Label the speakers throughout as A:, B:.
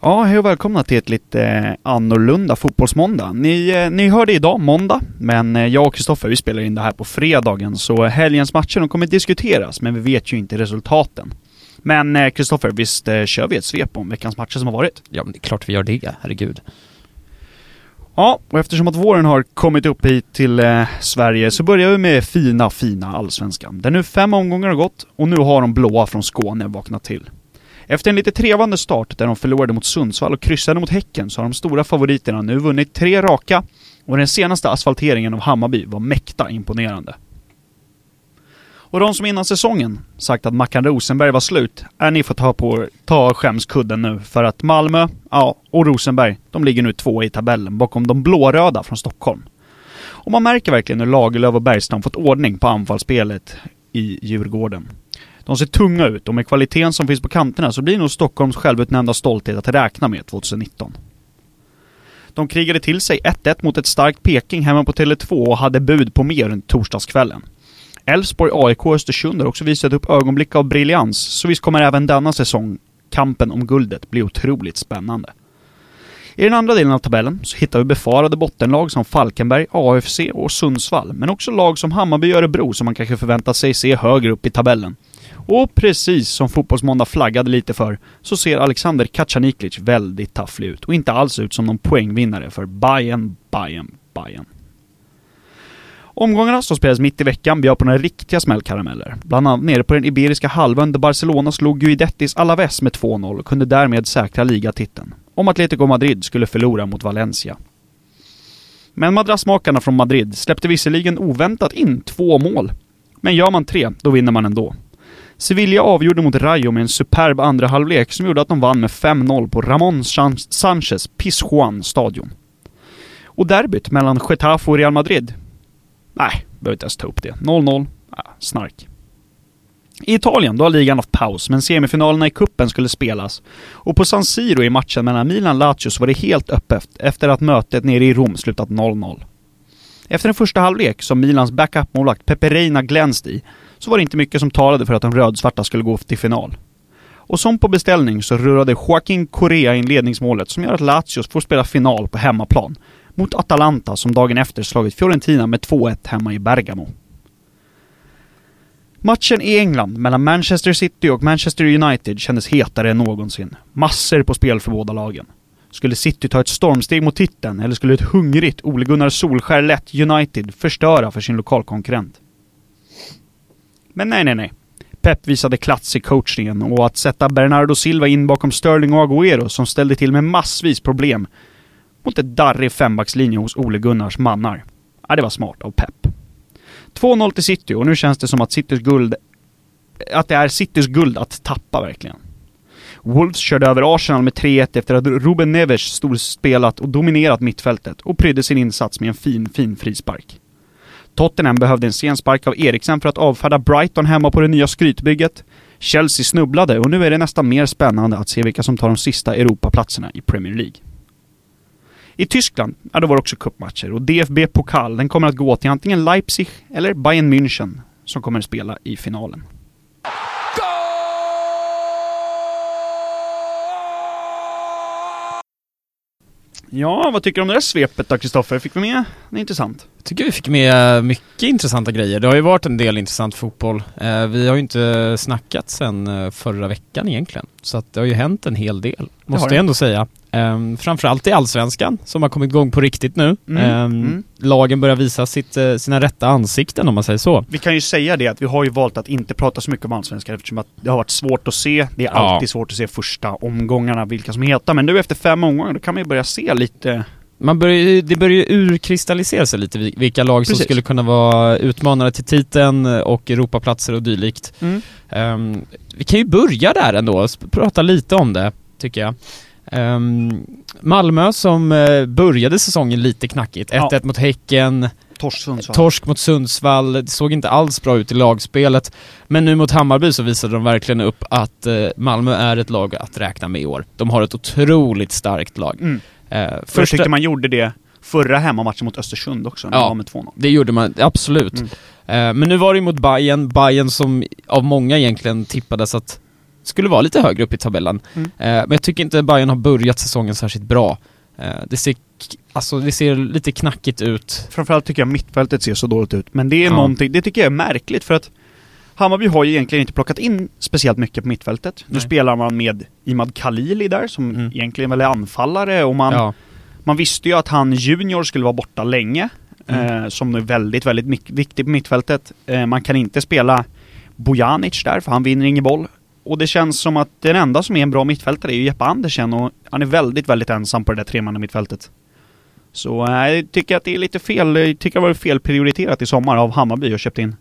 A: Ja, hej och välkomna till ett lite eh, annorlunda fotbollsmåndag. Ni, eh, ni hörde idag, måndag, men eh, jag och Kristoffer vi spelar in det här på fredagen, så helgens matcher de kommer diskuteras, men vi vet ju inte resultaten. Men Kristoffer, visst kör vi ett svep om veckans matcher som har varit?
B: Ja, men det är klart vi gör det, herregud.
A: Ja, och eftersom att våren har kommit upp hit till eh, Sverige så börjar vi med fina, fina Allsvenskan. Där nu fem omgångar har gått och nu har de blåa från Skåne vaknat till. Efter en lite trevande start där de förlorade mot Sundsvall och kryssade mot Häcken så har de stora favoriterna nu vunnit tre raka och den senaste asfalteringen av Hammarby var mäkta imponerande. Och de som innan säsongen sagt att Mackan Rosenberg var slut, är ni får ta på ta skämskudden nu för att Malmö, ja, och Rosenberg, de ligger nu två i tabellen bakom de blåröda från Stockholm. Och man märker verkligen hur Lagerlöf och Bergstam fått ordning på anfallsspelet i Djurgården. De ser tunga ut och med kvaliteten som finns på kanterna så blir nog Stockholms självutnämnda stolthet att räkna med 2019. De krigade till sig 1-1 mot ett starkt Peking hemma på Tele2 och hade bud på mer än torsdagskvällen. Elfsborg, AIK och Östersund har också visat upp ögonblick av briljans, så visst kommer även denna säsong kampen om guldet bli otroligt spännande. I den andra delen av tabellen så hittar vi befarade bottenlag som Falkenberg, AFC och Sundsvall, men också lag som Hammarby och Örebro som man kanske förväntar sig se högre upp i tabellen. Och precis som Fotbollsmåndag flaggade lite för, så ser Alexander Kacaniklic väldigt tafflig ut och inte alls ut som någon poängvinnare för Bayern, Bayern, Bayern. Omgångarna som spelades mitt i veckan bjöd på några riktiga smällkarameller. Bland annat nere på den Iberiska halvön där Barcelona slog Guidettis Alaves med 2-0 och kunde därmed säkra ligatiteln. Om Atletico Madrid skulle förlora mot Valencia. Men madrassmakarna från Madrid släppte visserligen oväntat in två mål. Men gör man tre, då vinner man ändå. Sevilla avgjorde mot Rayo med en superb andra halvlek som gjorde att de vann med 5-0 på Ramon Sanchez Pizjuan stadion. Och derbyt mellan Getafe och Real Madrid? Nej, behöver inte ens ta upp det. 0-0. Ja, ah, snark. I Italien, då har ligan haft paus, men semifinalerna i kuppen skulle spelas. Och på San Siro i matchen mellan Milan och Lazio så var det helt öppet efter att mötet nere i Rom slutat 0-0. Efter den första halvlek, som Milans backup-målvakt Pepe Reina glänst i, så var det inte mycket som talade för att de rödsvarta skulle gå till final. Och som på beställning så rullade Joaquin Correa in ledningsmålet som gör att Lazio får spela final på hemmaplan mot Atalanta som dagen efter slagit Fiorentina med 2-1 hemma i Bergamo. Matchen i England mellan Manchester City och Manchester United kändes hetare än någonsin. Massor på spel för båda lagen. Skulle City ta ett stormsteg mot titeln eller skulle ett hungrigt Ole Gunnar Solskär lätt United förstöra för sin lokalkonkurrent? Men nej, nej, nej. Pep visade klats i coachningen och att sätta Bernardo Silva in bakom Sterling och Agüero som ställde till med massvis problem mot ett darrig fembackslinje hos Ole Gunnars mannar. Ja, det var smart av Pep. 2-0 till City och nu känns det som att Citys guld... Att det är Citys guld att tappa verkligen. Wolves körde över Arsenal med 3-1 efter att Ruben Neves storspelat och dominerat mittfältet och prydde sin insats med en fin, fin frispark. Tottenham behövde en sen spark av Eriksen för att avfärda Brighton hemma på det nya skrytbygget. Chelsea snubblade och nu är det nästan mer spännande att se vilka som tar de sista Europaplatserna i Premier League. I Tyskland, ja, då var det också cupmatcher och DFB-pokal, den kommer att gå till antingen Leipzig eller Bayern München som kommer att spela i finalen. Ja, vad tycker du om det där svepet då, Kristoffer? Fick vi med något intressant?
B: Jag tycker vi fick med mycket intressanta grejer. Det har ju varit en del intressant fotboll. Eh, vi har ju inte snackat sen eh, förra veckan egentligen. Så att det har ju hänt en hel del, måste jag ändå säga. Um, framförallt i Allsvenskan, som har kommit igång på riktigt nu. Mm. Um, mm. Lagen börjar visa sitt, uh, sina rätta ansikten om man säger så.
A: Vi kan ju säga det att vi har ju valt att inte prata så mycket om Allsvenskan eftersom att det har varit svårt att se. Det är ja. alltid svårt att se första omgångarna, vilka som heter. Men nu efter fem omgångar, då kan man ju börja se lite
B: man börjar, det börjar ju urkristallisera sig lite vilka lag Precis. som skulle kunna vara utmanare till titeln och Europaplatser och dylikt. Mm. Um, vi kan ju börja där ändå, prata lite om det, tycker jag. Um, Malmö som uh, började säsongen lite knackigt, 1-1 ja. mot Häcken,
A: Torsk, Sundsvall.
B: Torsk mot Sundsvall, det såg inte alls bra ut i lagspelet. Men nu mot Hammarby så visade de verkligen upp att uh, Malmö är ett lag att räkna med i år. De har ett otroligt starkt lag.
A: Mm. Uh, första... Jag tyckte man gjorde det förra hemmamatchen mot Östersund också, när ja, med 2-0.
B: det gjorde man, absolut. Mm. Men nu var det mot Bayern, Bayern som av många egentligen tippades att skulle vara lite högre upp i tabellen.
A: Mm.
B: Eh, men jag tycker inte Bayern har börjat säsongen särskilt bra. Eh, det ser, alltså det ser lite knackigt ut.
A: Framförallt tycker jag mittfältet ser så dåligt ut. Men det är
B: Ja.
A: någonting, det tycker jag är märkligt för att Hammarby har ju egentligen inte plockat in speciellt mycket på mittfältet. Nu
B: Nej.
A: spelar man med Imad Khalili där, som
B: Mm.
A: egentligen väl är anfallare och man,
B: Ja.
A: man visste ju att han Junior skulle vara borta länge.
B: Mm.
A: Eh, som är väldigt, väldigt viktig på mittfältet. Eh, man kan inte spela Bojanic där, för han vinner ingen boll. Och det känns som att den enda som är en bra mittfältare är ju Jeppe Andersen och han är väldigt, väldigt ensam på det där tremanna mittfältet. Så eh, jag tycker att det är lite fel, jag tycker det var fel prioriterat i sommar av Hammarby och köpt in.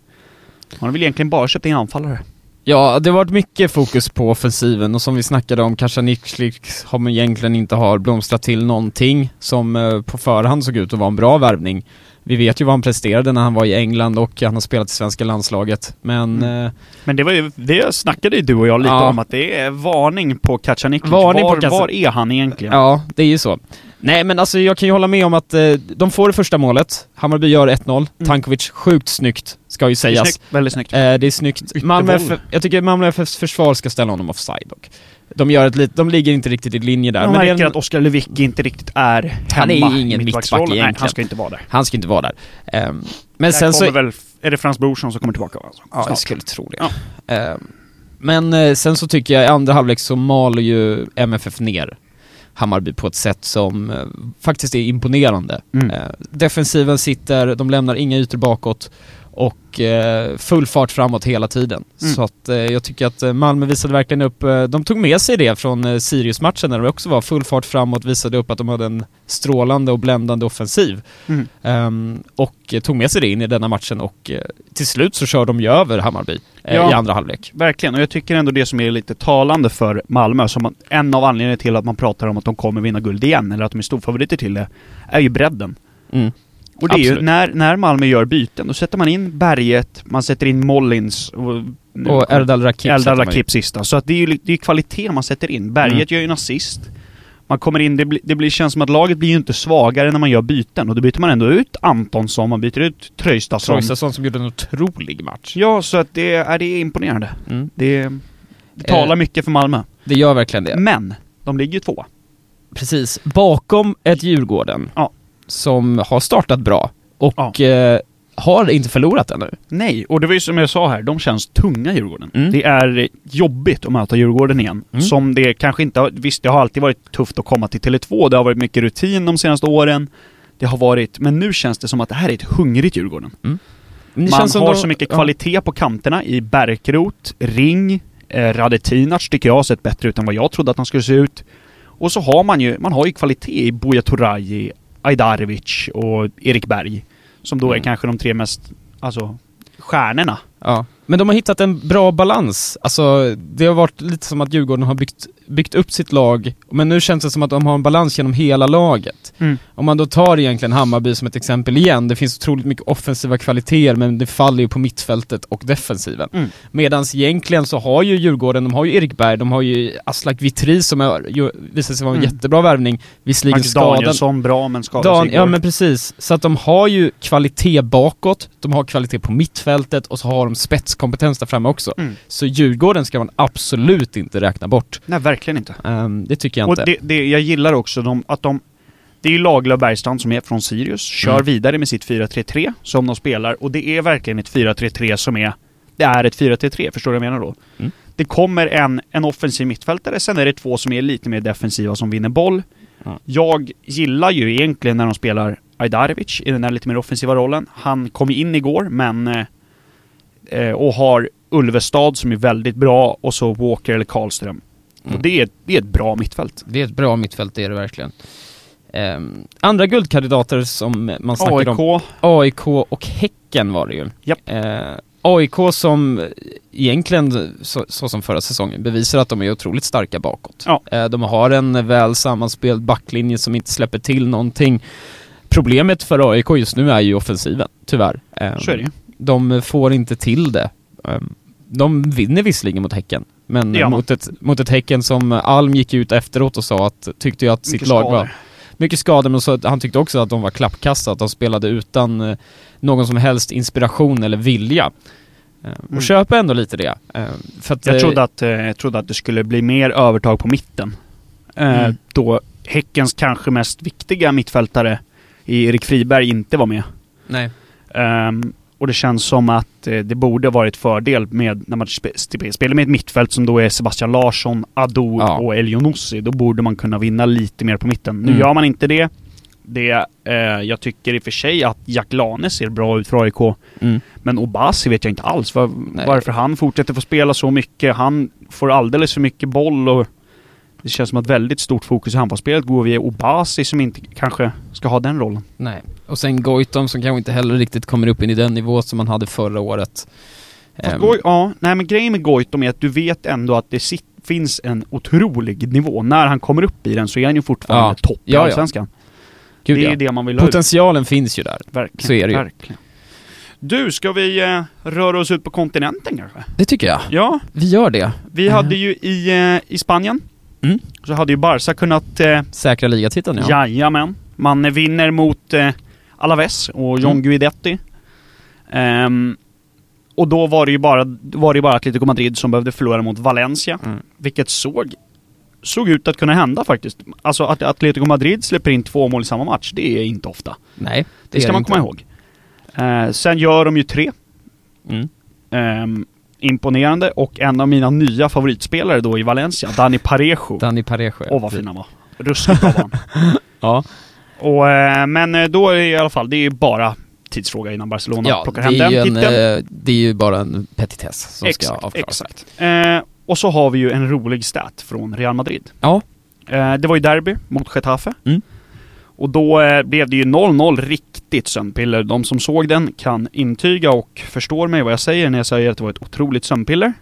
A: Man har väl egentligen bara köpt in anfallare.
B: Ja, det har varit mycket fokus på offensiven och som vi snackade om, Kasaniklik har man egentligen inte har blomstrat till någonting som eh, på förhand såg ut att vara en bra värvning. Vi vet ju vad han presterade när han var i England och han har spelat i svenska landslaget, men eh,
A: Men det var ju, det snackade ju du och jag lite
B: Ja.
A: om att det är varning på Kacaniklic.
B: Varning på
A: Var,
B: Kaca-
A: var är han egentligen?
B: ja, det är ju så. Nej men alltså jag kan ju hålla med om att eh, de får det första målet, Hammarby gör 1-0, Tankovic sjukt snyggt, ska ju sägas.
A: snyggt, väldigt snyggt.
B: Eh, det är snyggt. Malmö FF, jag tycker Malmö FFs försvar ska ställa honom offside dock. De gör ett lit, de ligger inte riktigt i linje där.
A: Jag
B: men
A: märker
B: en-
A: att Oskar Lewicki inte riktigt är hemma
B: Han är ingen mittback
A: Nej, han
B: egentligen.
A: ska inte vara där.
B: Han ska inte vara där. Ehm, men
A: Där
B: sen så...
A: väl, är det Frans Brorsson som kommer tillbaka? Alltså,
B: Ja, jag
A: snart.
B: skulle tro det. Ehm, men eh, sen så tycker jag i andra halvlek så maler ju MFF ner Hammarby på ett sätt som eh, faktiskt är imponerande.
A: Mm.
B: Eh, defensiven sitter, de lämnar inga ytor bakåt och eh, full fart framåt hela tiden.
A: Mm.
B: Så att eh, jag tycker att eh, Malmö visade verkligen upp, de tog med sig det från Sirius-matchen när det också var full fart framåt, visade upp att de hade en strålande och bländande offensiv.
A: Mm.
B: Ehm, och tog med sig det in i denna matchen och till slut så kör de ju över Hammarby
A: Ja.
B: i andra halvlek.
A: Verkligen, och jag tycker ändå det som är lite talande för Malmö, som en av anledningarna till att man pratar om att de kommer vinna guld igen, eller att de är storfavoriter till det, är ju bredden.
B: Mm.
A: Och det är ju
B: Absolut.
A: när, när Malmö gör byten, då sätter man in Berget, man sätter in Mollins och... nu
B: Och Erdal Rakip ju.
A: Rakip sista. Så att det är ju det är kvalitet man sätter in. Berget
B: Mm.
A: gör ju en assist. Man kommer in, det, blir, det blir, känns som att laget blir ju inte svagare när man gör byten. Och då byter man ändå ut Antonsson, man byter ut Traustason.
B: Traustason som gjorde en otrolig match.
A: Ja, så att det är, det är imponerande.
B: Mm.
A: Det, det talar
B: Eh.
A: mycket för Malmö.
B: Det gör verkligen det.
A: Men, de ligger ju två.
B: Precis. Bakom ett Djurgården
A: Ja.
B: Som har startat bra och eh, har inte förlorat ännu.
A: Nej, och det var ju som jag sa här, de känns tunga Djurgården.
B: Mm.
A: Det är jobbigt att möta Djurgården igen.
B: Mm.
A: Som det kanske inte har, visst det har alltid varit tufft att komma till Tele2, det har varit mycket rutin de senaste åren. Det har varit, men nu känns det som att det här är ett hungrigt Djurgården.
B: Det
A: Man har
B: de-
A: så mycket
B: ja.
A: kvalitet på kanterna i Bärkroth, Ring, eh, Radetinac tycker jag har sett bättre ut än vad jag trodde att han skulle se ut. Och så har man ju, man har ju kvalitet i Buya Turay, Ajdarevic och Erik Berg. Som då är
B: Mm.
A: kanske de tre mest, alltså, stjärnorna.
B: Ja. Men de har hittat en bra balans. Alltså, det har varit lite som att Djurgården har byggt, byggt upp sitt lag, men nu känns det som att de har en balans genom hela laget.
A: Mm.
B: Om man då tar egentligen Hammarby som ett exempel igen, det finns otroligt mycket offensiva kvaliteter men det faller ju på mittfältet och defensiven.
A: Mm.
B: Medans egentligen så har ju Djurgården, de har ju Erik Berg, de har ju Aslak Vitri som är, ju, visar sig vara en
A: Mm.
B: jättebra värvning, visserligen skadad.
A: Danielsson bra men skadad
B: Dan,
A: igår.
B: ja men precis. Så att de har ju kvalitet bakåt, de har kvalitet på mittfältet och så har de spetskompetens där framme också.
A: Mm.
B: Så Djurgården ska man absolut inte räkna bort.
A: Nej, verkligen inte.
B: Ehm, det tycker jag
A: Och
B: inte.
A: det, det, jag gillar också de, att de... Det är ju Lagerlöf Bergstrand som är från Sirius, kör
B: Mm.
A: vidare med sitt 4-3-3 som de spelar och det är verkligen ett 4-3-3 som är... Det är ett 4-3-3, förstår du vad jag menar då?
B: Mm.
A: Det kommer en, en offensiv mittfältare, sen är det två som är lite mer defensiva som vinner boll.
B: Ja.
A: Jag gillar ju egentligen när de spelar Ajdarevic i den här lite mer offensiva rollen. Han kom in igår, men... eh, och har Ulvestad som är väldigt bra och så Walker eller Karlström.
B: Mm.
A: Och det är, det är ett bra mittfält.
B: Det är ett bra mittfält, det är det verkligen. Ehm, andra guldkandidater som man snackade om,
A: AIK,
B: AIK och Häcken var det ju.
A: Japp.
B: Eh, AIK som egentligen, så, så som förra säsongen, bevisar att de är otroligt starka bakåt.
A: Ja.
B: Eh, de har en väl sammanspelad backlinje som inte släpper till någonting. Problemet för AIK just nu är ju offensiven, tyvärr. Eh,
A: så är det ju.
B: De får inte till det. Um, De vinner visserligen mot Häcken, men mot ett, mot ett Häcken som Alm gick ut efteråt och sa att, tyckte ju att sitt lag
A: skador.
B: var mycket skador, men så han tyckte också att de var klappkassa, att de spelade utan eh, någon som helst inspiration eller vilja. Eh, och
A: Mm.
B: köper ändå lite det. Eh, för att,
A: Jag
B: eh,
A: trodde att, eh, jag trodde att det skulle bli mer övertag på mitten. Eh,
B: Mm.
A: Då Häckens kanske mest viktiga mittfältare i Erik Friberg inte var med.
B: Nej.
A: Ehm, och det känns som att eh, det borde varit fördel med när man spe, spelar med ett mittfält som då är Sebastian Larsson, Ado
B: Ja.
A: och Elionossi. Då borde man kunna vinna lite mer på mitten. Nu
B: Mm.
A: gör man inte det. det eh, jag tycker i och för sig att Jack Lane ser bra ut för AIK.
B: Mm.
A: Men Obasi vet jag inte alls var, varför han fortsätter få spela så mycket. Han får alldeles för mycket boll och det känns som att väldigt stort fokus i handbollsspelet går via Obasi som inte kanske ska ha den rollen.
B: Nej. Och sen Goitom som kanske inte heller riktigt kommer upp in i den nivå som man hade förra året.
A: Fast
B: Ehm,
A: Goi- ja, nej men grejen med Goitom är att du vet ändå att det sit, finns en otrolig nivå. När han kommer upp i den så är han ju fortfarande
B: Ja.
A: topp i
B: Ja, ja.
A: Allsvenskan.
B: gud,
A: det är
B: ja.
A: det man vill ha ut.
B: Potentialen finns ju där.
A: Verkligen.
B: så är det ju.
A: Verkligen. Du, ska vi eh, röra oss ut på kontinenten kanske?
B: Det tycker jag.
A: Ja,
B: Vi gör det.
A: vi
B: Mhm.
A: hade ju i, eh, i Spanien,
B: Mm.
A: så hade ju Barca kunnat eh,
B: Säkra ligatiteln ja.
A: Jajamän. Man vinner mot eh, Alaves och John
B: Mm.
A: Guidetti. Ehm, och då var det ju bara, var det bara Atletico Madrid som behövde förlora mot Valencia.
B: Mm.
A: Vilket såg, såg ut att kunna hända faktiskt. Alltså att Atletico Madrid släpper in två mål i samma match, det är inte ofta.
B: Nej,
A: Det, ska
B: är
A: man
B: inte.
A: komma ihåg. Eh, sen gör de ju tre.
B: Mm.
A: Ehm, imponerande. Och en av mina nya favoritspelare då i Valencia, Dani Parejo.
B: Dani Parejo.
A: Åh vad fin han var. Ruskigt bra var han.
B: Ja,
A: Och, eh, men eh, då är det i alla fall, det är ju bara tidsfråga innan Barcelona
B: ja
A: plockar
B: det,
A: hem
B: är
A: den
B: en,
A: titeln.
B: eh, det är ju bara en petitess som ska
A: exakt,
B: avklaras.
A: exakt. Eh, och så har vi ju en rolig stat från Real Madrid.
B: Ja.
A: Eh, det var ju derby mot Getafe.
B: Mm.
A: Och då eh, blev det ju 0-0 riktigt sömnpiller. De som såg den kan intyga och förstår mig vad jag säger när jag säger att det var ett otroligt sömnpiller.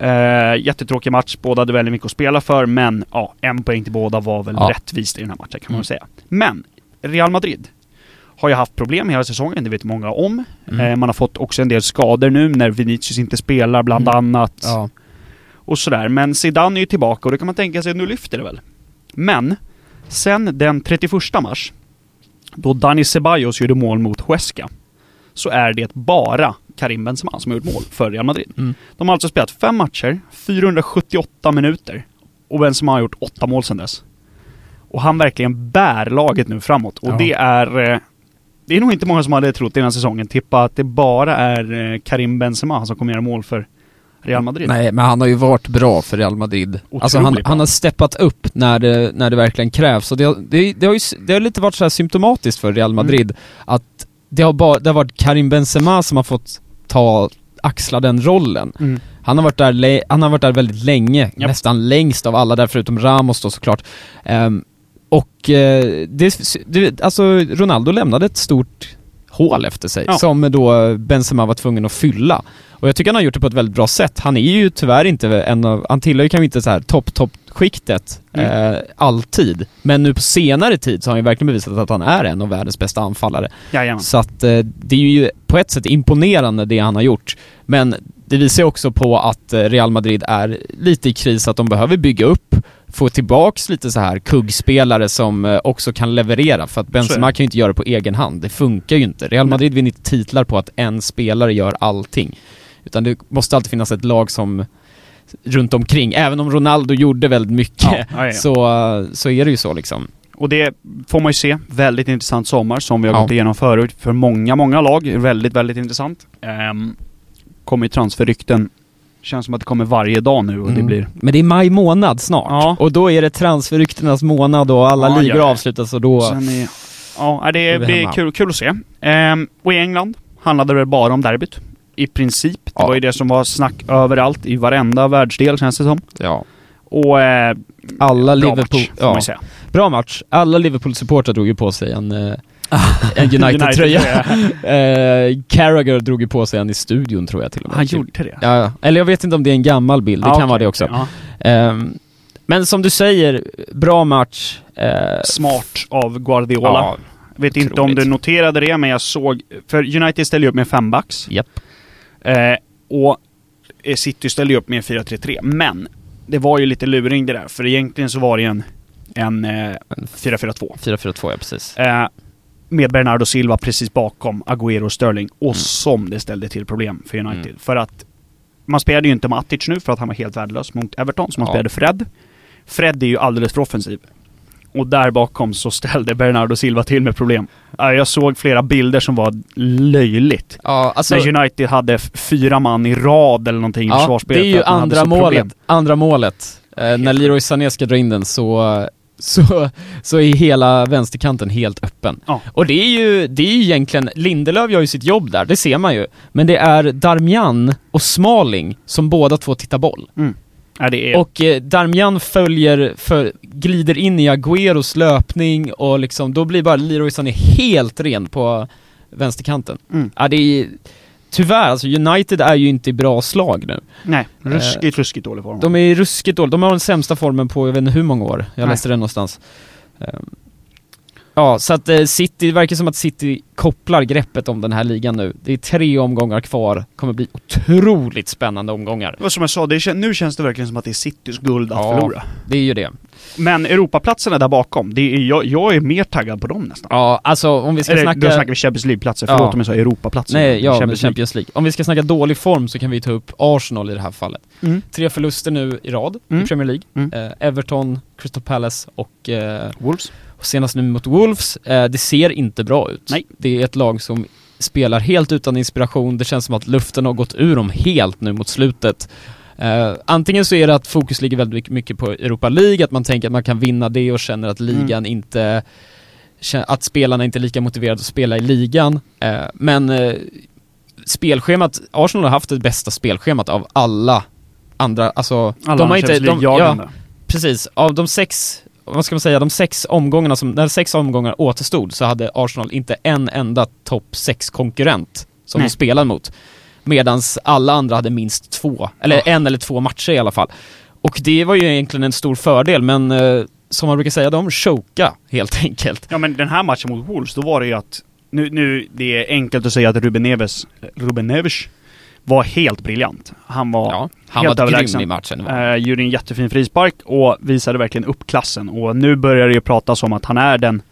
A: Eh, jättetråkig match, båda hade väldigt mycket att spela för, men ja, en poäng till båda var väl
B: Ja.
A: rättvist i den här matchen kan man
B: Mm.
A: väl säga. Men, Real Madrid har ju haft problem hela säsongen, det vet många om.
B: Mm.
A: Eh, man har fått också en del skador nu när Vinicius inte spelar bland
B: Mm.
A: annat.
B: Ja.
A: Och sådär. Men Zidane är ju tillbaka och då kan man tänka sig att nu lyfter det väl. Men, sen den 31 mars, då Dani Ceballos gjorde mål mot Huesca, så är det bara Karim Benzema som har gjort mål för Real Madrid.
B: Mm.
A: De har alltså spelat fem matcher, 478 minuter. Och Benzema har gjort åtta mål sedan dess. Och han verkligen bär laget nu framåt. Och
B: Ja.
A: det är... eh, Det är nog inte många som hade trott innan säsongen tippa att det bara är eh, Karim Benzema som kommer göra mål för Real Madrid.
B: Nej, men han har ju varit bra för Real Madrid. alltså han, han har steppat upp när det, när det verkligen krävs. Och det, det, det, har ju, det har lite varit så här symptomatiskt för Real Madrid att det har, bara, det har varit Karim Benzema som har fått ta, axla den rollen.
A: Mm.
B: Han har varit där, han har varit där väldigt länge,
A: Japp.
B: nästan längst av alla där förutom Ramos då såklart. Ehm, och eh, det, det, alltså Ronaldo lämnade ett stort hål efter sig
A: Ja.
B: som då Benzema var tvungen att fylla. Och jag tycker han har gjort det på ett väldigt bra sätt. Han är ju tyvärr inte en av, han tillhör ju kanske inte så här topp, topp skiktet
A: Mm.
B: eh, alltid. Men nu på senare tid så har han ju verkligen bevisat att han är en av världens bästa anfallare.
A: Jajamän.
B: Så att eh, det är ju på ett sätt imponerande det han har gjort. Men det visar ju också på att eh, Real Madrid är lite i kris, att de behöver bygga upp, få tillbaks lite så här kuggspelare som eh, också kan leverera. För att Benzema kan ju inte göra det på egen hand. Det funkar ju inte. Real. Madrid vinner inte titlar på att en spelare gör allting. Utan det måste alltid finnas ett lag som runt omkring. Även om Ronaldo gjorde väldigt mycket
A: Ja, ja, ja.
B: Så, så är det ju så liksom.
A: Och det får man ju se. Väldigt intressant sommar som vi har gått igenom förut. För många, många lag. Väldigt, väldigt intressant. Um, kommer ju transferrykten. Känns som att det kommer varje dag nu och det
B: Mm.
A: blir...
B: Men det är maj månad snart.
A: Ja.
B: Och då är det transferryktenas månad och alla
A: Ja,
B: ligor avslutas och då...
A: Sen är, ja, det blir kul, kul att se. Ehm, och i England handlade det bara om derbyt. I princip. Det
B: Ja.
A: var ju det som var snack överallt i varenda världsdel känns det som.
B: Ja.
A: Och eh,
B: Alla
A: bra
B: Liverpool...
A: match, får man
B: ja.
A: ju säga.
B: Bra match. Alla Liverpool-supportrar drog ju på sig en, eh, en United-tröja. eh, Carragher drog ju på sig en i studion tror jag till och med.
A: Han gjorde det?
B: Ja, eller jag vet inte om det är en gammal bild, det
A: Ja,
B: kan
A: okej,
B: vara det också.
A: okej, ja.
B: Ehm, men som du säger, bra match. Eh,
A: Smart av Guardiola.
B: Ja,
A: Vet inte om
B: otroligt.
A: du noterade det, men jag såg... För United ställde ju upp med fem backs.
B: japp.
A: Eh, och eh, City ställde ju upp med 4-3-3. Men det var ju lite luring det där, för egentligen så var det en, en eh, 4-4-2.
B: 4-4-2 ja, precis.
A: Eh, med Bernardo Silva precis bakom Agüero och Sterling. Och mm. som det ställde till problem för United. Mm. För att man spelade ju inte Matic nu för att han var helt värdelös mot Everton, så man ja. spelade Fred. Fred är ju alldeles för offensiv. Och där bakom så ställde Bernardo Silva till med problem. Jag såg flera bilder som var löjligt. Ja, alltså, När United hade fyra man i rad eller någonting
B: ja,
A: i försvarsspelet.
B: det är ju andra målet. Andra målet. Eh, när Leroy Sané ska dra in den så så, så är hela vänsterkanten helt öppen. Ja. Och det är ju, det är ju egentligen, Lindelöf gör ju sitt jobb där, det ser man ju. Men det är Darmian och Smalling som båda två tittar boll. Mm. Ja, är... Och eh, Darmian följer, för, glider in i Agüeros löpning och liksom, då blir bara Leroy Sané helt ren på vänsterkanten. Mm. Ja, det är Tyvärr, alltså United är ju inte i bra slag nu.
A: Nej, ruskigt, eh, ruskigt dålig form.
B: De är ruskigt dåliga, de har den sämsta formen på jag vet inte hur många år. Jag Nej. läste det någonstans. Um, Ja, så att eh, City, det verkar som att City kopplar greppet om den här ligan nu. Det är tre omgångar kvar, kommer bli otroligt spännande omgångar.
A: Och som jag sa, det, nu känns det verkligen som att det är Citys guld att ja, förlora.
B: det är ju det.
A: Men Europaplatserna där bakom, det är, jag, jag är mer taggad på dem nästan.
B: Ja, alltså om vi ska
A: Eller,
B: snacka...
A: då snackar vi Champions League-platser, förlåt ja. om jag sa Europaplatser.
B: Nej, ja, Champions, Champions League. Om vi ska snacka dålig form så kan vi ta upp Arsenal i det här fallet. Mm. Tre förluster nu i rad mm. i Premier League. Mm. Eh, Everton, Crystal Palace och... Eh,
A: Wolves
B: senast nu mot Wolves, eh, det ser inte bra ut.
A: Nej.
B: Det är ett lag som spelar helt utan inspiration, det känns som att luften har gått ur dem helt nu mot slutet. Eh, antingen så är det att fokus ligger väldigt mycket på Europa League, att man tänker att man kan vinna det och känner att ligan mm. inte att spelarna inte är lika motiverade att spela i ligan. Eh, men eh, spelschemat, Arsenal har haft det bästa spelschemat av alla andra, alltså
A: alla de har inte, de, ja,
B: precis, av de sex vad ska man säga, de sex omgångarna som, när sex omgångar återstod så hade Arsenal inte en enda topp 6-konkurrent som Nej. de spelade mot. Medans alla andra hade minst två, eller ja. en eller två matcher i alla fall. Och det var ju egentligen en stor fördel, men eh, som man brukar säga, de choka helt enkelt.
A: Ja men den här matchen mot Wolves, då var det ju att, nu, nu, det är enkelt att säga att Ruben Neves, Ruben Neves var helt briljant. Han var ja,
B: han helt var grym i matchen.
A: Uh, gjorde en jättefin frispark och visade verkligen upp klassen. Och nu börjar det ju pratas om att han är den,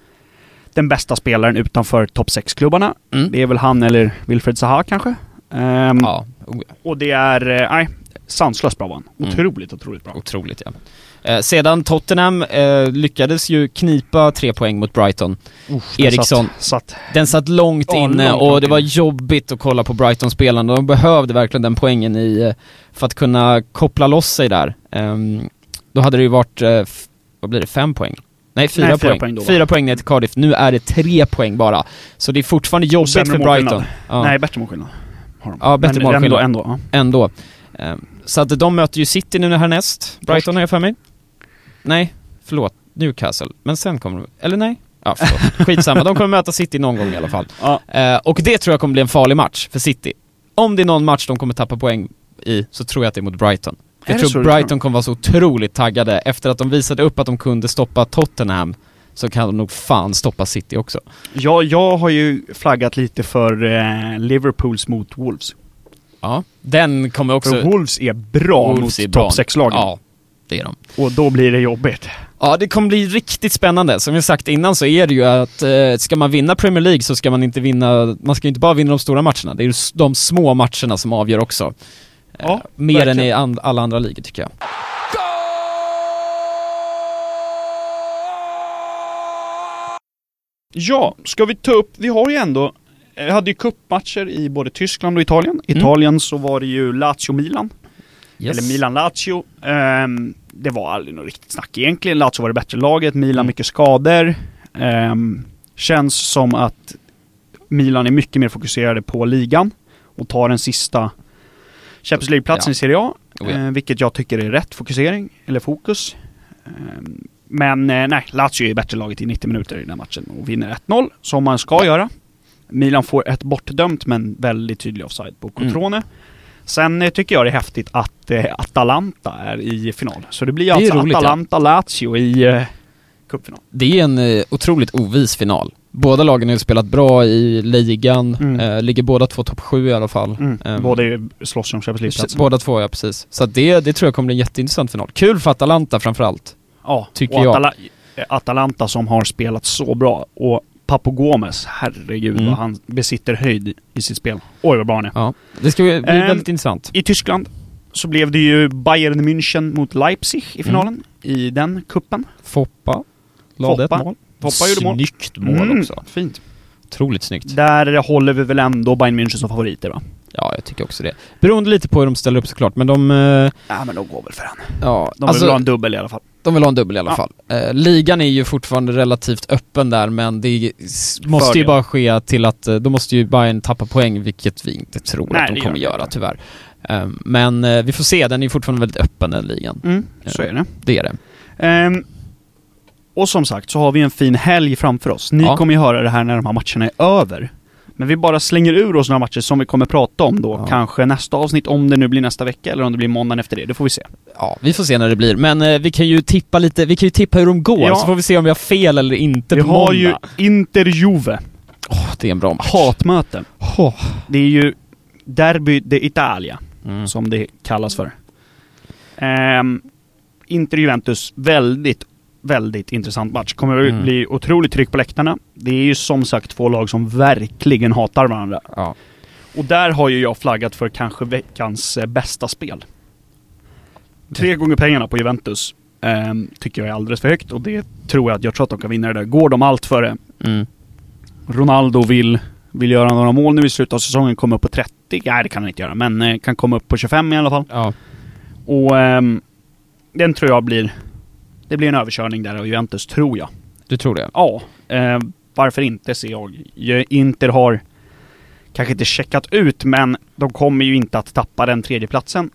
A: den bästa spelaren utanför topp 6-klubbarna. Mm. Det är väl han eller Wilfred Zaha kanske? Um, ja. Och det är, eh, nej, sanslöst bra var han. Mm. Otroligt, mm. otroligt bra.
B: Otroligt ja. Eh, sedan Tottenham eh, lyckades ju knipa tre poäng mot Brighton. Uff, Eriksson, satt, satt. den satt långt ja, inne långt och det var jobbigt att kolla på Brighton-spelarna. De behövde verkligen den poängen i, eh, för att kunna koppla loss sig där. Um, då hade det ju varit, uh, vad blir det, fem poäng? Nej, fyra Nej, poäng. poäng då, fyra poäng ner till Cardiff. Nu är det tre poäng bara. Så det är fortfarande jobbigt för Brighton.
A: Ja. Nej, bättre målskillnad.
B: Ja, bättre
A: Men
B: målskillnad.
A: Ändå, ändå.
B: Ja. ändå. Um, så att de möter ju City nu härnäst. Brighton har jag för mig. Nej, förlåt. Newcastle. Men sen kommer de... Eller nej? Ja, förlåt. Skitsamma. De kommer möta City någon gång i alla fall. Ja. Eh, och det tror jag kommer bli en farlig match för City. Om det är någon match de kommer tappa poäng i, så tror jag att det är mot Brighton. Jag tror Brighton kommer vara så otroligt taggade. Efter att de visade upp att de kunde stoppa Tottenham så kan de nog fan stoppa City också.
A: Ja, jag har ju flaggat lite för eh, Liverpools mot Wolves.
B: Ja, den kommer också...
A: För Wolves är bra Wolves mot topp 6-lagen.
B: Ja, det är de.
A: Och då blir det jobbigt.
B: Ja, det kommer bli riktigt spännande. Som jag sagt innan så är det ju att eh, ska man vinna Premier League så ska man inte vinna, man ska inte bara vinna de stora matcherna. Det är ju de små matcherna som avgör också. Eh, ja, mer verkligen. än i and, alla andra ligor tycker jag.
A: Ja, ska vi ta upp, vi har ju ändå, vi hade ju cupmatcher i både Tyskland och Italien. Mm. Italien så var det ju Lazio-Milan. Yes. Eller Milan-Lazio. Um, det var aldrig något riktigt snack egentligen. Lazio var det bättre laget, Milan mm. mycket skador. Um, känns som att Milan är mycket mer fokuserade på ligan och tar den sista Champions League-platsen ja. i Serie A. Oh, ja. uh, vilket jag tycker är rätt fokusering, eller fokus. Um, men uh, nej, Lazio är bättre laget i 90 minuter i den här matchen och vinner 1-0, som man ska göra. Milan får ett bortdömt men väldigt tydlig offside på Cotrone. Mm. Sen eh, tycker jag det är häftigt att eh, Atalanta är i final. Så det blir det alltså Atalanta-Lazio i eh, cupfinal.
B: Det är en eh, otroligt ovis final. Båda lagen har ju spelat bra i ligan, mm. eh, ligger båda två topp sju i alla fall.
A: Mm. Um, båda slåss om Champions League-platsen.
B: Båda två, ja precis. Så det, det tror jag kommer bli en jätteintressant final. Kul för Atalanta framförallt.
A: Ja, tycker och Atala jag. Atalanta som har spelat så bra och Papo Gomes, herregud
B: Mm.
A: vad han besitter höjd i sitt spel. Oj vad bra han är.
B: Ja, det ska bli
A: Ehm,
B: väldigt intressant.
A: I Tyskland så blev det ju Bayern München mot Leipzig i finalen. I den kuppen.
B: Foppa lade ett
A: Foppa.
B: mål.
A: Foppa gjorde mål.
B: Snyggt mål
A: Mm,
B: också.
A: Fint.
B: Otroligt snyggt.
A: Där håller vi väl ändå Bayern München som favoriter va?
B: Ja, jag tycker också det. Beroende lite på hur de ställer upp såklart, men de... eh,
A: Ja men de går väl för han.
B: Ja,
A: De
B: alltså,
A: vill ha en dubbel i alla fall.
B: de vill ha en dubbel i alla
A: Ja.
B: fall. Eh, ligan är ju fortfarande relativt öppen där, men det måste ju
A: Fördel.
B: bara ske till att eh, då måste ju Bayern tappa poäng, vilket vi inte tror
A: Nej,
B: att de kommer göra tyvärr. Eh, men eh, vi får se, den är ju fortfarande väldigt öppen den ligan.
A: Mm, så är det.
B: Det är det.
A: Ehm, och som sagt så har vi en fin helg framför oss. Ni
B: Ja.
A: kommer ju höra det här när de här matcherna är över. Men vi bara slänger ur oss några matcher som vi kommer prata om då.
B: Ja.
A: Kanske nästa avsnitt, om det nu blir nästa vecka eller om det blir måndagen efter det. Det får vi se.
B: Ja, vi får se när det blir. Men eh, vi kan ju tippa lite, vi kan ju tippa hur de går,
A: Ja.
B: så får vi se om vi har fel eller inte
A: vi
B: på
A: har
B: måndag.
A: ju Inter-Juve.
B: Åh, det är en bra match.
A: Hatmöte.
B: Åh.
A: Det är ju Derby de Italia,
B: Mm.
A: som det kallas för. Um, Inter-Juventus, väldigt, väldigt intressant match. Kommer att
B: Mm.
A: bli otroligt tryck på läktarna. Det är ju som sagt två lag som verkligen hatar varandra.
B: Ja.
A: Och där har ju jag flaggat för kanske veckans eh, bästa spel. Tre gånger pengarna på Juventus ehm, tycker jag är alldeles för högt och det tror jag att jag tror att de kan vinna det där. Går de allt för det?
B: Mm.
A: Ronaldo vill, vill göra några mål nu i slutet av säsongen, komma upp på 30. Nej, det kan han inte göra, men eh, kan komma upp på 25 i alla fall.
B: Ja.
A: Och ehm, den tror jag blir... Det blir en överkörning där av Juventus, tror jag.
B: Du tror det?
A: Ja, eh, varför inte ser jag. Inter har kanske inte checkat ut, men de kommer ju inte att tappa den tredje platsen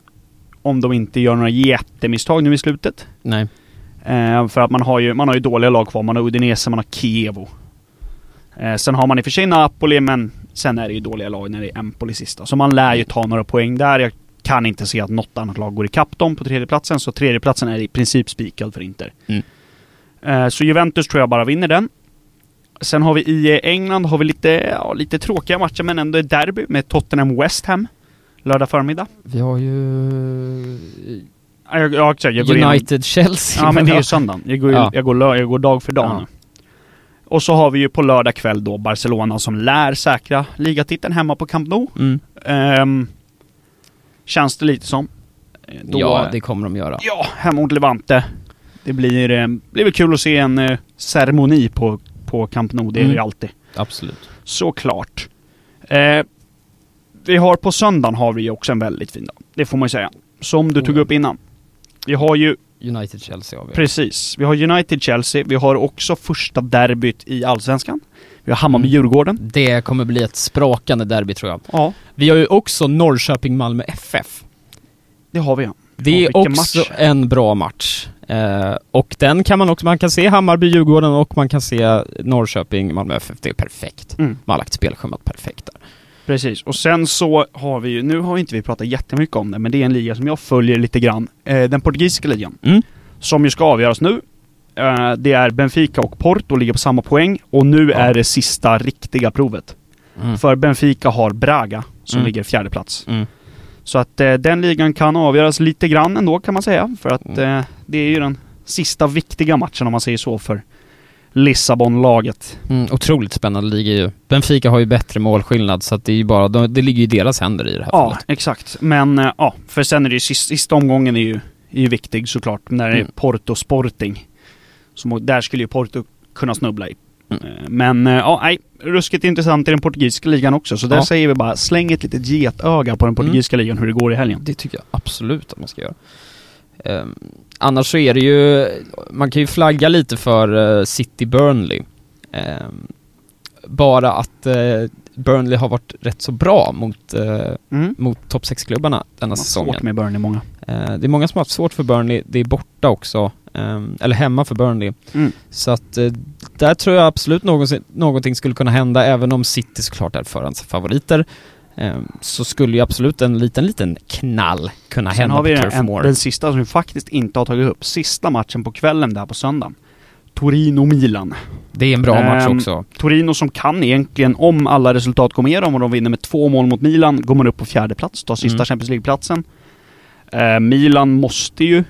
A: om de inte gör några jättemisstag nu i slutet.
B: Nej.
A: Eh, för att man har, ju, man har ju dåliga lag kvar. Man har Udinese, man har Kievo. Eh, sen har man i och för sig Napoli, men sen är det ju dåliga lag när det är Empoli sista. Så man lär ju ta några poäng där. Jag kan inte se att något annat lag går ikapp dem på tredjeplatsen, så tredjeplatsen är i princip spikad för Inter.
B: Mm.
A: Eh, så Juventus tror jag bara vinner den. Sen har vi i eh, England har vi lite, ja, lite tråkiga matcher, men ändå ett derby med Tottenham West Ham. Lördag förmiddag.
B: Vi har ju...
A: Ja, jag, jag, jag går igenom-
B: United-Chelsea.
A: Ja men det är ju söndagen. Jag går,
B: Ja.
A: jag går, lö- jag går dag för dag
B: Ja.
A: nu. Och så har vi ju på lördag kväll då Barcelona som lär säkra ligatiteln hemma på Camp Nou.
B: Mm.
A: Ehm, känns det lite som. Eh, Då,
B: Ja, det kommer de göra.
A: ja, hemma mot Levante. Det blir, eh, blir väl kul att se en eh, ceremoni på, på Camp Nou. Det är det
B: Mm.
A: alltid.
B: Absolut.
A: Såklart. Eh, vi har på söndagen har vi också en väldigt fin dag. Det får man ju säga. Som du
B: Oh,
A: tog
B: ja.
A: upp innan. Vi har ju
B: United-Chelsea har vi.
A: Precis. Vi har United-Chelsea, vi har också första derbyt i Allsvenskan. Vi har Hammarby-Djurgården.
B: Det kommer bli ett sprakande derby tror jag.
A: Ja,
B: Vi har ju också Norrköping-Malmö FF.
A: det har vi ja.
B: Det är också
A: match.
B: en bra match. Eh, och den kan man också, man kan se Hammarby-Djurgården och man kan se Norrköping-Malmö FF. Det är perfekt.
A: Mm,
B: Man har lagt spelschemat perfekt där.
A: Precis. Och sen så har vi ju, nu har inte vi pratat jättemycket om det, men det är en liga som jag följer lite grann. Eh, den portugisiska ligan.
B: Mm.
A: Som ju ska avgöras nu. Eh, det är Benfica och Porto ligger på samma poäng. Och nu
B: Ja.
A: är det sista riktiga provet.
B: Mm.
A: För Benfica har Braga, som
B: Mm.
A: ligger fjärde plats.
B: Mm.
A: Så att eh, den ligan kan avgöras lite grann ändå kan man säga. För att
B: Mm.
A: eh, det är ju den sista viktiga matchen om man säger så för Lissabon-laget.
B: Mm, otroligt spännande liga ju. Benfica har ju bättre målskillnad så att det är ju bara, de, det ligger ju i deras händer i det här
A: Ja,
B: fallet.
A: exakt. Men eh, ja, för sen är det ju sista, omgången är ju, är ju viktig såklart. När det är
B: Mm.
A: Porto Sporting. Som, där skulle ju Porto kunna snubbla i.
B: Mm.
A: Eh, Men eh, ja, nej, ruskigt intressant i den portugisiska ligan också. Så där
B: Ja.
A: säger vi bara, släng ett litet getöga på den portugisiska ligan hur det går i helgen.
B: Det tycker jag absolut att man ska göra. Ehm, annars så är det ju, man kan ju flagga lite för eh, City Burnley. Ehm, bara att eh, Burnley har varit rätt så bra mot, eh,
A: Mm.
B: mot topp 6-klubbarna denna
A: Man har
B: säsongen.
A: svårt med Burnley många.
B: Eh, det är många som har haft svårt för Burnley, det är borta också. ehm, eller hemma för Burnley.
A: Mm.
B: Så att eh, där tror jag absolut någonsin, någonting skulle kunna hända, även om City såklart är förhandsfavoriter. ehm, så skulle ju absolut en liten, liten knall kunna
A: Sen
B: hända
A: har vi
B: på
A: den,
B: Turf
A: en,
B: Moor.
A: den sista som vi faktiskt inte har tagit upp. Sista matchen på kvällen där på söndagen. Torino-Milan.
B: Det är en bra match
A: Ehm,
B: också.
A: Torino som kan egentligen, om alla resultat går med dem och de vinner med två mål mot Milan, går man upp på fjärde plats, tar sista
B: Mm.
A: Champions League-platsen. Eh, Milan måste ju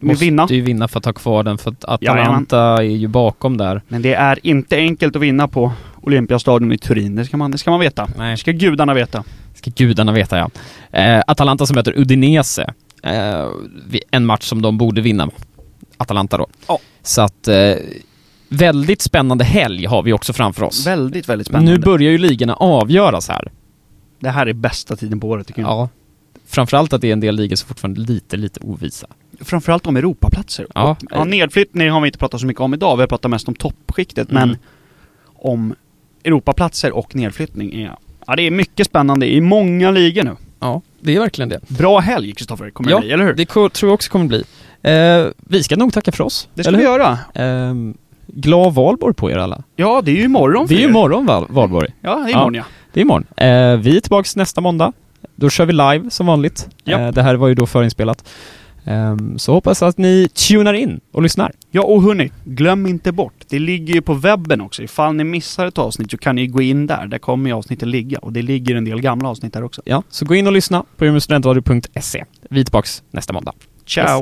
B: Måste
A: vinna.
B: ju vinna för att ha kvar den, för att
A: Jajamän.
B: Atalanta är ju bakom där.
A: Men det är inte enkelt att vinna på Olympiastadion i Turin. Det ska man, det ska man veta.
B: Nej.
A: Det ska gudarna veta.
B: Ska gudarna veta ja. Eh, Atalanta som möter Udinese. Eh, en match som de borde vinna. Atalanta då.
A: Ja.
B: Så att eh, väldigt spännande helg har vi också framför oss.
A: Väldigt, väldigt spännande.
B: Nu börjar ju ligorna avgöras här.
A: det här är bästa tiden på året tycker jag.
B: Ja. Framförallt att det är en del ligor som fortfarande är lite, lite ovisa.
A: Framförallt om Europaplatser.
B: Ja.
A: Och, ja, nedflyttning har vi inte pratat så mycket om idag. Vi har pratat mest om toppskiktet.
B: Mm.
A: Men om Europaplatser och nedflyttning är... Ja, det är mycket spännande i många ligor nu.
B: Ja, det är verkligen det.
A: Bra helg, Kristoffer, kommer
B: Ja,
A: det bli, eller hur?
B: Det tror jag också kommer bli. Eh, vi ska nog tacka för oss.
A: Det ska vi göra.
B: Eh, glad valborg på er alla.
A: Ja, det är ju imorgon för
B: Det är ju imorgon val- valborg.
A: Ja, det är imorgon ja.
B: Det är imorgon. Eh, vi är tillbaks nästa måndag. Då kör vi live som vanligt.
A: Ja.
B: Eh, det här var ju då förinspelat. Ehm, så hoppas att ni tunar in och lyssnar.
A: Ja, och hörni, glöm inte bort. Det ligger ju på webben också. Ifall ni missar ett avsnitt så kan ni gå in där. Där kommer ju avsnittet ligga. Och det ligger en del gamla avsnitt där också.
B: Ja, så gå in och lyssna på umeåstudentradio.se. Vi är tillbaks nästa måndag.
A: Ciao!